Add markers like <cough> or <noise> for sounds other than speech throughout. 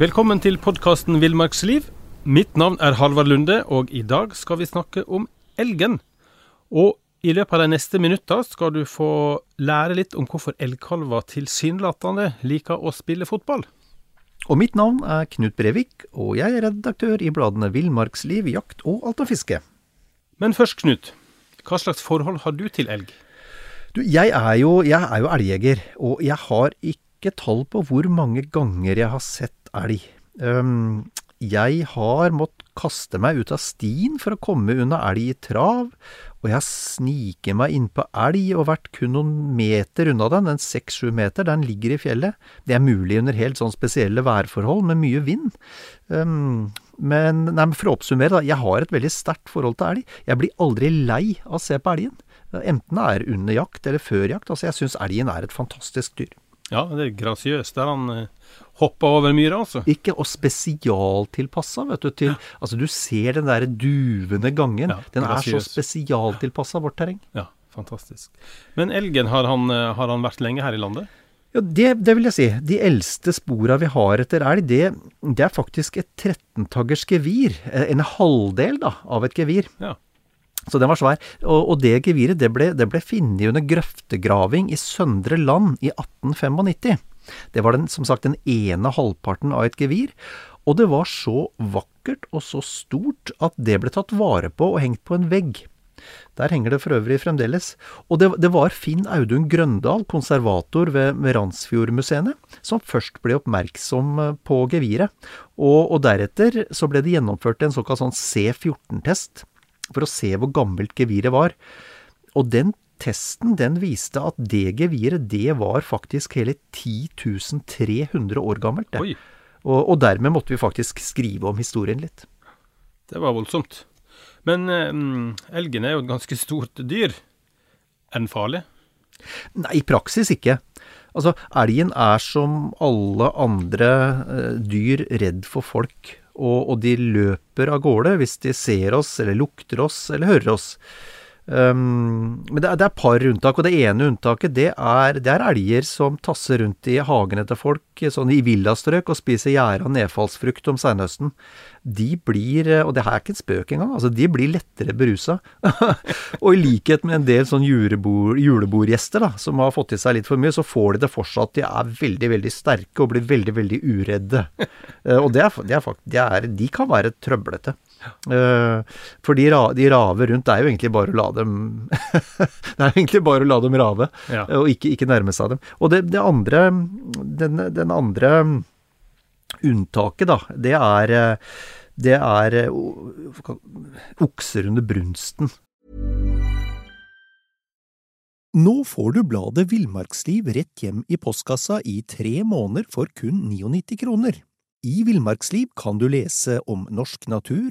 Velkommen til podkasten Villmarksliv. Mitt navn er Halvard Lunde, og i dag skal vi snakke om elgen. Og i løpet av de neste minutta skal du få lære litt om hvorfor elgkalver tilsynelatende liker å spille fotball. Og mitt navn er Knut Brevik, og jeg er redaktør i bladene Villmarksliv, Jakt og Alt om fiske. Men først, Knut. Hva slags forhold har du til elg? Du, jeg er jo, jeg er jo elgjeger, og jeg har ikke tall på hvor mange ganger jeg har sett elg. Jeg har måttet kaste meg ut av stien for å komme unna elg i trav, og jeg sniker meg innpå elg og vært kun noen meter unna den, en seks-sju meter, den ligger i fjellet. Det er mulig under helt sånn spesielle værforhold med mye vind. Um, men, nei, for å oppsummere, da, jeg har et veldig sterkt forhold til elg. Jeg blir aldri lei av å se på elgen. Enten det er under jakt eller før jakt. Altså, jeg syns elgen er et fantastisk dyr. Ja, det er grasiøst. Der han eh, hopper over myra, altså. Ikke, og spesialtilpassa, vet du. Til, ja. Altså, du ser den der duvende gangen. Ja, den er så spesialtilpassa vårt terreng. Ja, fantastisk. Men elgen, har han, eh, har han vært lenge her i landet? Ja, det, det, vil jeg si. De eldste spora vi har etter elg, det, det er faktisk et 13-taggers gevir. Eh, en halvdel da, av et gevir. Ja. Så den var svær. Og, og det geviret det ble, det ble funnet under grøftegraving i Søndre Land i 1895. Det var den, som sagt den ene halvparten av et gevir. Og det var så vakkert og så stort at det ble tatt vare på og hengt på en vegg. Der henger det for øvrig fremdeles. Og det, det var Finn Audun Grøndal, konservator ved, ved Randsfjordmuseene, som først ble oppmerksom eh, på geviret. Og, og deretter så ble det gjennomført en såkalt sånn C14-test for å se hvor gammelt geviret var. Og den testen den viste at det geviret det var faktisk hele 10 300 år gammelt. Og, og, dermed måtte vi faktisk skrive om historien litt. Det var voldsomt. Men um, elgen er jo et ganske stort dyr. Er den farlig? Nei, i praksis ikke. Altså, elgen er som alle andre uh, dyr redd for folk og, og, de løper av gårde hvis de ser oss, eller lukter oss, eller hører oss. Um, men det er, det er par unntak, og det ene unntaket det er, det er elger som tasser rundt i hagene til folk, sånn i villastrøk, og spiser gjæra nedfallsfrukt om seinhøsten de blir, eh, og det her er ikke en spøk engang, altså de blir lettere berusa. <laughs> og i likhet med en del sånn julebord, julebordgjester da, som har fått i seg litt for mye, så får de det fortsatt. De er veldig, veldig sterke og blir veldig, veldig uredde. uh, og det er, det er, de kan være trøblete. Uh, for de, de, raver rundt, det er jo egentlig bare å la dem <laughs> Det er egentlig bare å la dem rave, ja. og ikke, ikke, nærme seg dem. Og det, det andre den, den andre Unntaket, da, det er, det er okser under brunsten. Nå får du bladet Villmarksliv rett hjem i postkassa i tre måneder for kun 99 kroner. I Villmarksliv kan du lese om norsk natur,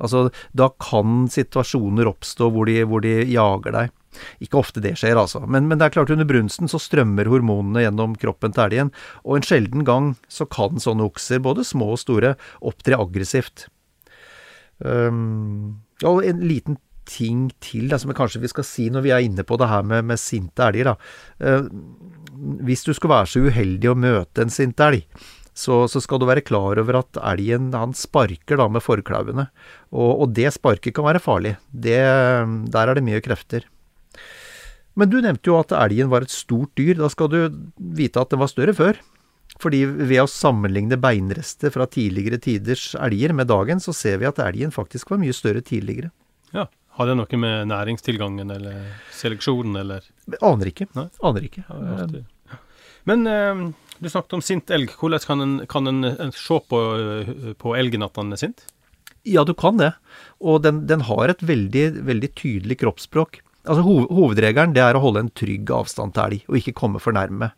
Altså, da kan situasjoner oppstå hvor de, hvor de jager deg. Ikke ofte det skjer, altså. Men, men, det er klart under brunsten så strømmer hormonene gjennom kroppen til elgen, og en sjelden gang så kan sånne okser, både små og store, opptre aggressivt. Um, og en liten ting til da, som kanskje vi skal si når vi er inne på det her med, med sinte elger. Uh, hvis du skulle være så uheldig å møte en sint elg, så, så, skal du være klar over at elgen han sparker da med forklauvene. Og, og, det sparket kan være farlig. Det, der er det mye krefter. Men du nevnte jo at elgen var et stort dyr. Da skal du vite at den var større før. Fordi ved å sammenligne beinrester fra tidligere tiders elger med dagen, så ser vi at elgen faktisk var mye større tidligere. Ja. Har det noe med næringstilgangen eller seleksjonen eller Aner ikke. Nei. Aner ikke. Ja. Men eh, du snakket om sint elg. Hvordan kan en, kan en, en se på, eh, på elgen at han er sint? Ja, du kan det. Og den, den har et veldig, veldig tydelig kroppsspråk. Altså hov, Hovedregelen det er å holde en trygg avstand til elg, og ikke komme for nærme.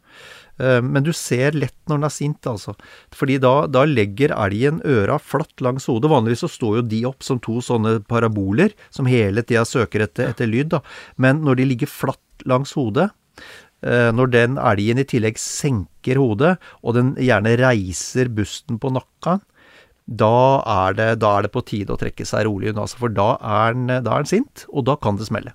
Eh, Men du ser lett når den er sint, altså. Fordi da, da legger elgen øra flatt langs hodet. Vanligvis så står jo de opp som to sånne paraboler som hele tida søker etter, etter lyd, da. Men når de ligger flatt langs hodet, når den elgen i tillegg senker hodet, og den gjerne reiser busten på nakka, da er, det, da er det på tide å trekke seg rolig unna. altså, For da er den, da er den sint, og da kan det smelle.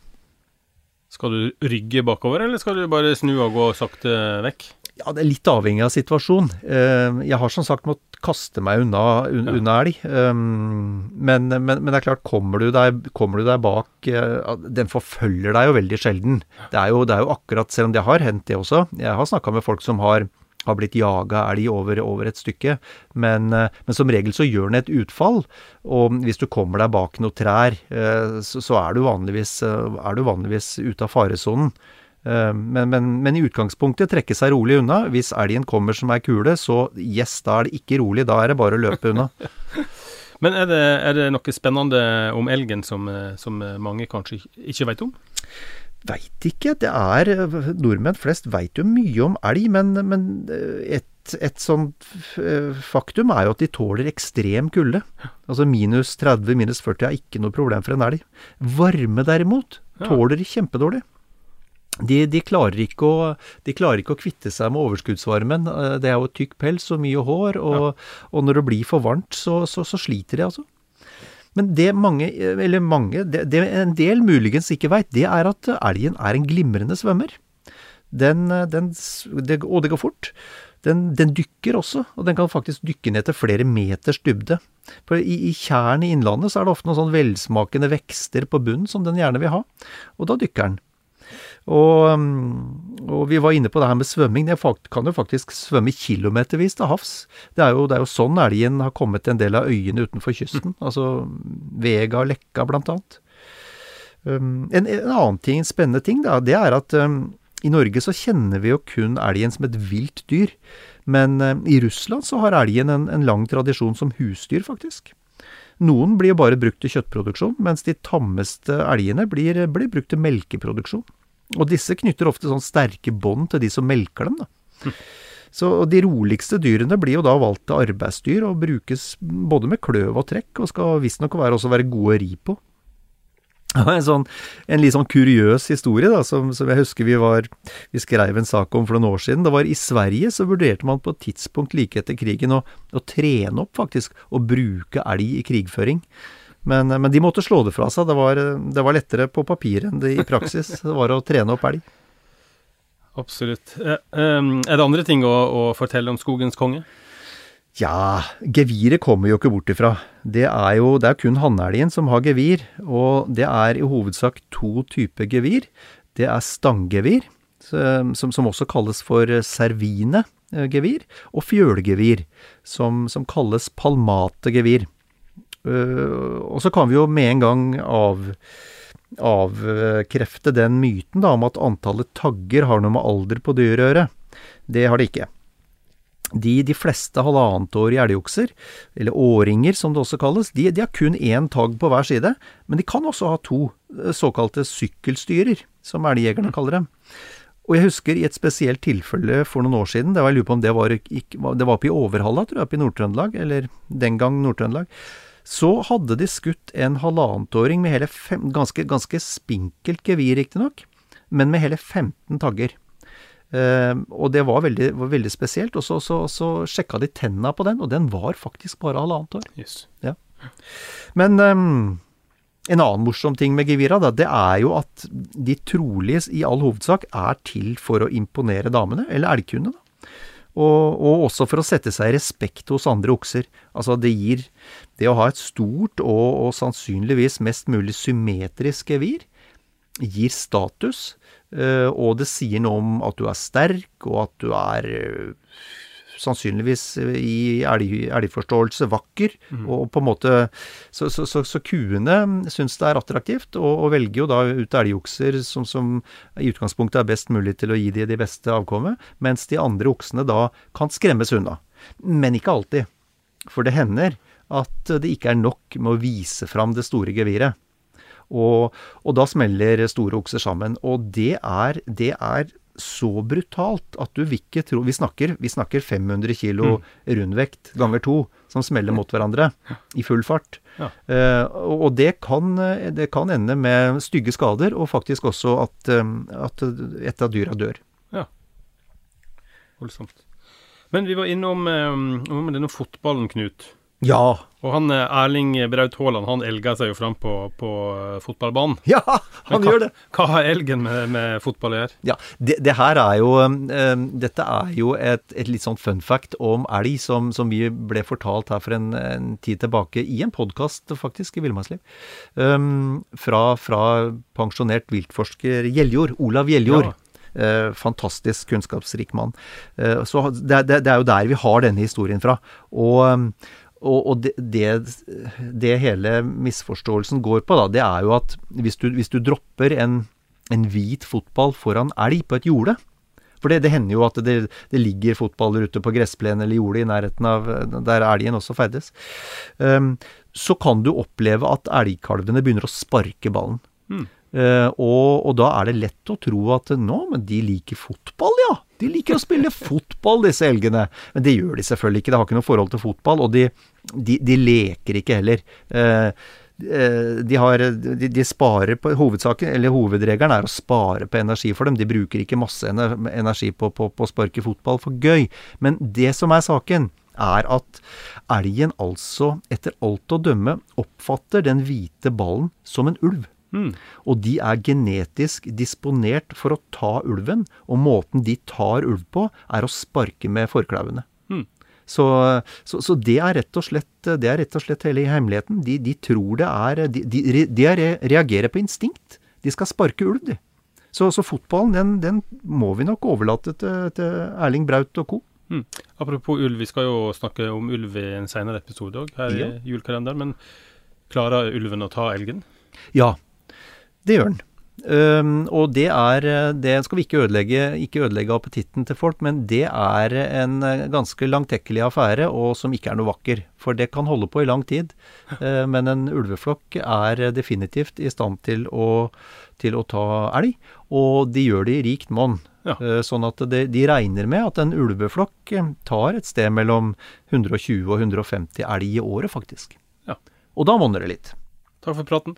Skal du rygge bakover, eller skal du bare snu og gå sakte vekk? Ja, det er litt avhengig av situasjonen. Eh, Jeg har som sagt måttet kaste meg unna, un, Ja. elg. Um, Men, men, men det er klart, kommer du deg, kommer du deg bak eh, Den forfølger deg jo veldig sjelden. Det er jo, det er jo akkurat, selv om det har hendt det også. Jeg har snakka med folk som har, har blitt jaga elg over, over et stykke. Men, eh, men som regel så gjør den et utfall. Og hvis du kommer deg bak noen trær, så, så er du er du vanligvis ute av faresonen. Eh, Men, men, men i utgangspunktet trekke seg rolig unna. Hvis elgen kommer som ei kule, så yes, da er det ikke rolig. Da er det bare å løpe unna. <laughs> Men er det, er det noe spennende om elgen som, som mange kanskje ikke vet om? Veit ikke. Det er Nordmenn flest veit jo mye om elg, men, men eh, et, et sånt eh, faktum er jo at de tåler ekstrem kulde. Altså minus 30, minus 40 er ikke noe problem for en elg. Varme derimot tåler de kjempedårlig. De, de, klarer ikke å, de klarer ikke å kvitte seg med overskuddsvarmen. Eh, Det er jo tykk pels og mye hår, og, og når det blir for varmt, så, så, så sliter de, altså. Men det mange, eller mange, det, det en del muligens ikke veit, det er at elgen er en glimrende svømmer. Den, den, det, og det går fort. Den, den dykker også, og den kan faktisk dykke ned til flere meters dybde. For i, I tjern i innlandet så er det ofte noen sånn velsmakende vekster på bunnen som den gjerne vil ha, og da dykker den. Og, um, og vi var inne på det her med svømming. Den kan jo faktisk svømme kilometervis til havs. Det er, jo, det er jo sånn elgen har kommet til en del av øyene utenfor kysten. Altså Vega og Lekka, blant annet. Um, en, en annen ting, spennende ting, da, det er at um, i Norge så kjenner vi jo kun elgen som et vilt dyr. Men um, i Russland så har elgen en, en lang tradisjon som husdyr, faktisk. Noen blir jo bare brukt til kjøttproduksjon, mens de tammeste elgene blir, blir brukt til melkeproduksjon. Og disse knytter ofte sånn sterke bånd til de som melker dem, da. Så de roligste dyrene blir jo da valgt til arbeidsdyr, og brukes både med kløv og trekk, og skal visstnok være, også være gode å ri på. <laughs> En, sånn, en litt sånn kuriøs historie da, som, som jeg husker vi var Vi skrev en sak om for noen år siden. Det var I Sverige så vurderte man på et tidspunkt like etter krigen å, å trene opp, faktisk, å bruke elg i krigføring. Men, men de måtte slå det fra seg. Det var, det var lettere på papir enn det i praksis. Det var å trene opp elg. Absolutt. Eh, um, er det andre ting å, å fortelle om skogens konge? Ja, geviret kommer jo ikke bort ifra. Det er jo det er kun hannelgen som har gevir, og det er i hovedsak to typer gevir. Det er stanggevir, som, som også kalles for servine-gevir, og fjølgevir, som, som kalles palmate-gevir. Og så kan vi jo med en gang av, avkrefte den myten da, om at antallet tagger har noe med alder på dyret å gjøre. Det har det ikke. De, de fleste halvannetårige elgokser, eller åringer som det også kalles, de, de har kun én tagg på hver side, men de kan også ha to eh, såkalte sykkelstyrer, som elgjegerne kaller dem. Og jeg husker i et spesielt tilfelle for noen år siden, det var, jeg lurer på om det var, det var oppe i Overhalla, tror jeg, oppe i Nord-Trøndelag, eller den gang Nord-Trøndelag, så hadde de skutt en halvannetåring med hele fem, ganske, ganske spinkelt gevir, riktignok, men med hele 15 tagger. Uh, og det var veldig, var veldig spesielt. Og så, så, så sjekka de tenna på den, og den var faktisk bare halvannet år. Yes. Men um, en annen morsom ting med gevira, da, det er jo at de trolig i all hovedsak er til for å imponere damene, eller elgkundene. da. Og, og også for å sette seg i respekt hos andre okser. Altså det gir Det å ha et stort og, og sannsynligvis mest mulig symmetrisk gevir, gir status, eh, og det sier noe om at du er sterk, og at du er eh, sannsynligvis i elg, elgforståelse vakker. Og på en måte Så, så, så, så kuene syns det er attraktivt, og, og velger jo da ut elgokser som, som i utgangspunktet er best mulig til å gi de de beste avkommet, mens de andre oksene da kan skremmes unna. Men ikke alltid. For det hender at det ikke er nok med å vise fram det store geviret. Og, og da smeller store okser sammen. Og det er, det er så brutalt at du vil ikke tro Vi snakker, vi snakker 500 kilo rundvekt ganger to som smeller mot hverandre i full fart. Ja. Eh, og det kan, det kan ende med stygge skader, og faktisk også at, eh, at et av dyra dør. Voldsomt. Men vi var innom eh, om denne fotballen, Knut. Ja! Og han eh, Erling Braut Haaland, han elga seg jo fram på, på eh, fotballbanen. <laughs> Ja, han hva, gjør det! Hva har elgen med, med fotball å gjøre? Ja, det, det her er jo um, Dette er jo et, et litt sånn fun fact om elg som, som vi ble fortalt her for en, en tid tilbake i en podkast, faktisk, i Villmarksliv. Um, fra, fra pensjonert viltforsker Gjeljord, Olav Gjeljord. Ja. Eh, fantastisk kunnskapsrik mann. Eh, så det, det, det er jo der vi har denne historien fra. Og, um, og, og det, det, det hele misforståelsen går på, da, det er jo at hvis du, hvis du dropper en, en hvit fotball foran elg på et jorde For det, det hender jo at det, ligger fotballer ute på gressplenen eller jordet i nærheten av der elgen også ferdes. Um, så kan du oppleve at elgkalvene begynner å sparke ballen. Mm. Eh, og, og da er det lett å tro at nå, men de liker fotball, ja. De liker å spille <laughs> fotball, disse elgene. Men det gjør de selvfølgelig ikke. Det har ikke noe forhold til fotball. Og de, de, de leker ikke heller. Eh, de, har, de, de sparer på Hovedsaken, eller hovedregelen er å spare på energi for dem. De bruker ikke masse energi på, på, på å sparke fotball for gøy. Men det som er saken, er at elgen altså, etter alt å dømme, oppfatter den hvite ballen som en ulv. Mm. Og de er genetisk disponert for å ta ulven, og måten de tar ulv på, er å sparke med forklauvene. Mm. Så, så, så det er rett og slett, det er rett og slett hele hemmeligheten. De, de tror det er De, de, de er- reagerer på instinkt. De skal sparke ulv, de. Så, så fotballen, den, den må vi nok overlate til, til Erling Braut og co. Mm. Apropos ulv, vi skal jo snakke om ulv i en senere episode òg, her Ja. i julekalenderen. Men klarer ulven å ta elgen? Ja, det gjør den. Um, og det er Det skal vi ikke ødelegge, ikke ødelegge appetitten til folk, men det er en eh, ganske langtekkelig affære, og som ikke er noe vakker. For det kan holde på i lang tid. Uh, men en ulveflokk er definitivt i stand til å, til å ta elg, og de gjør det i rikt monn. Ja. Eh, Sånn at de, de regner med at en ulveflokk tar et sted mellom 120 og 150 elg i året, faktisk. Ja. Og da monner det litt. Takk for praten.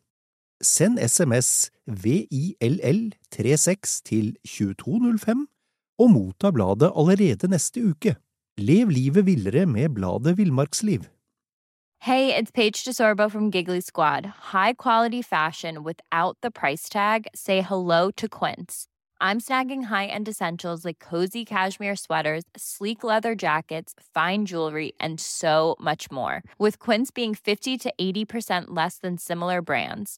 Send SMS VILL36 til 2205 og motta bladet allerede neste uke. Lev livet villere med bladet Villmarksliv. Hey, it's Paige DeSorbo from Giggly Squad. High quality fashion without the price tag. Say hello to Quince. I'm snagging high-end essentials like cozy cashmere sweaters, sleek leather jackets, fine jewelry, and so much more. With Quince being 50 to 80% less than similar brands.